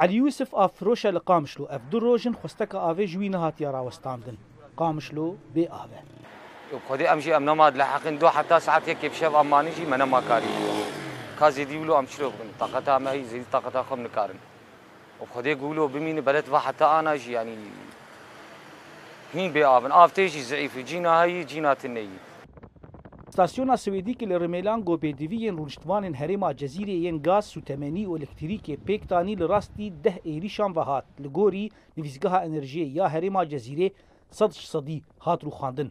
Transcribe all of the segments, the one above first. علي علیوسف آفروشا لقامشلو اف دو روژن خستکا آوه جوی نهات یارا وستاندن قامشلو بي آوه وقدي امشي ام نماد لحقين دو حتى ساعات هيك بشب امانی جی منم مکاری کازی دیولو امشلو ما هي زي طاقتها خم نكارن وقدي قولو بمين بلد حتى انا جي يعني هين بي ابن افتيجي زعيف جينا هاي جينا تنيي Istasyona Swêdîkê li Rimelan Gopêdiviyên rûniştvanên herêma cezîrê yên gaz, sûtemenî û elektrîkê pêk danî li rastî deh êrîşan vehat li gorî nivîsgeha enerjiyê ya herêma cezîrê sed ji sedî hat rûxandin.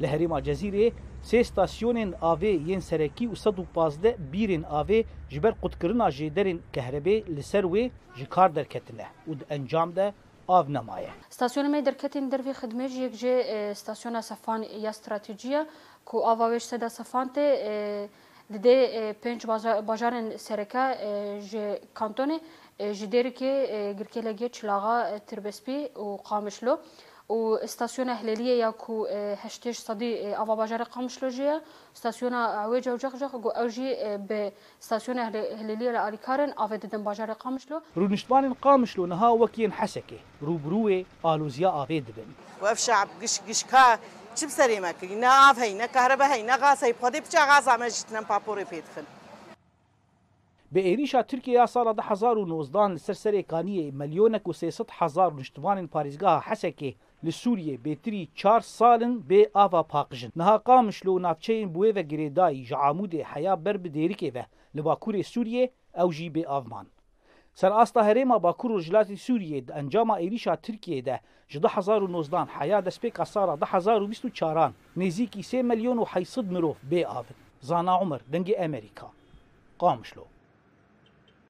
Li herêma cezîrê sê stasyonên avê yên serekî û sed û pazde bîrên avê ji ber qutkirina jêderên kehrebê li ser wê ji kar derketine û di encam de آب نمایه استاسیون می درکتین دروی خدمه یک جه استاسیون سفان یا استراتیجیه کو آواویش سدا سفانت د دې پنځ بازارن سرکه ژ کانتون ژدیر کې ګرکې لګي چلاغه تربسپی او قامشلو او استاسيون هلاليه يا كو هشتيش صدي افا بازار قامشلو جي استاسيون اوج او جخ جخ او جي ب استاسيون هلاليه لاريكارن اف ددن بازار قامشلو رونشتوان قامشلو نها وكين حسكه روبروه الوزيا افيدبن واف شعب قش قشكا چی بسری مکی نه آب هی نه کهربه هی نه غاز هی پادی بچه غاز همه جتنم پاپوری پیدخن به ایریشا ترکیه سال 2019 لسر سر کانیه ملیونک و 300 هزار نشتوان پاریزگاه حسکه لسوریه بهتری چار سالن به آوا پاقجن نها قامش لو نافچین بوه و گریدای جعامود حیا بر بدیرکه و لباکور سوریه او جی به آفمان Serasla Herêma Bakur û Jilatê Sûriyê di encama êrişa Tirkiyeyê de ji 2019 heya destpêka sara 2024 nêzîkî 3 milyon û 800 mirov bê avin. Zana Umer dengê Amerîka. Qamişlo.